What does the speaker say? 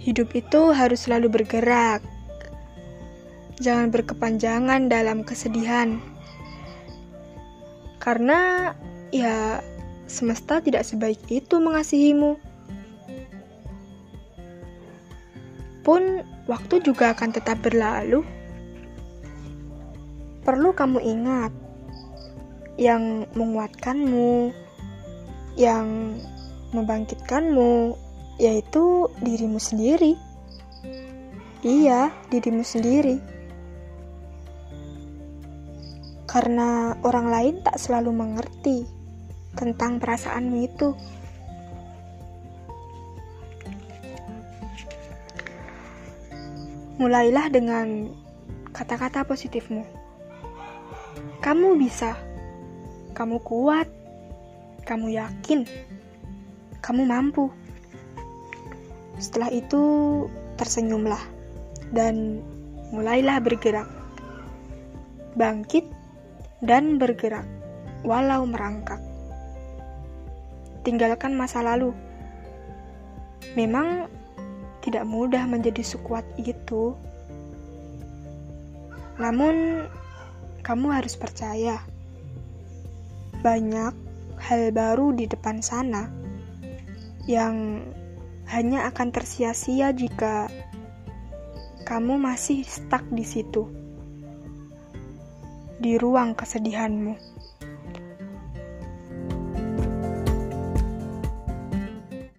Hidup itu harus selalu bergerak. Jangan berkepanjangan dalam kesedihan. Karena ya semesta tidak sebaik itu mengasihimu. Pun waktu juga akan tetap berlalu. Perlu kamu ingat yang menguatkanmu, yang membangkitkanmu, yaitu dirimu sendiri. Iya, dirimu sendiri. Karena orang lain tak selalu mengerti tentang perasaanmu itu. Mulailah dengan kata-kata positifmu. Kamu bisa, kamu kuat, kamu yakin, kamu mampu. Setelah itu tersenyumlah dan mulailah bergerak. Bangkit dan bergerak walau merangkak. Tinggalkan masa lalu. Memang tidak mudah menjadi sekuat itu. Namun kamu harus percaya banyak hal baru di depan sana yang hanya akan tersia-sia jika kamu masih stuck di situ, di ruang kesedihanmu.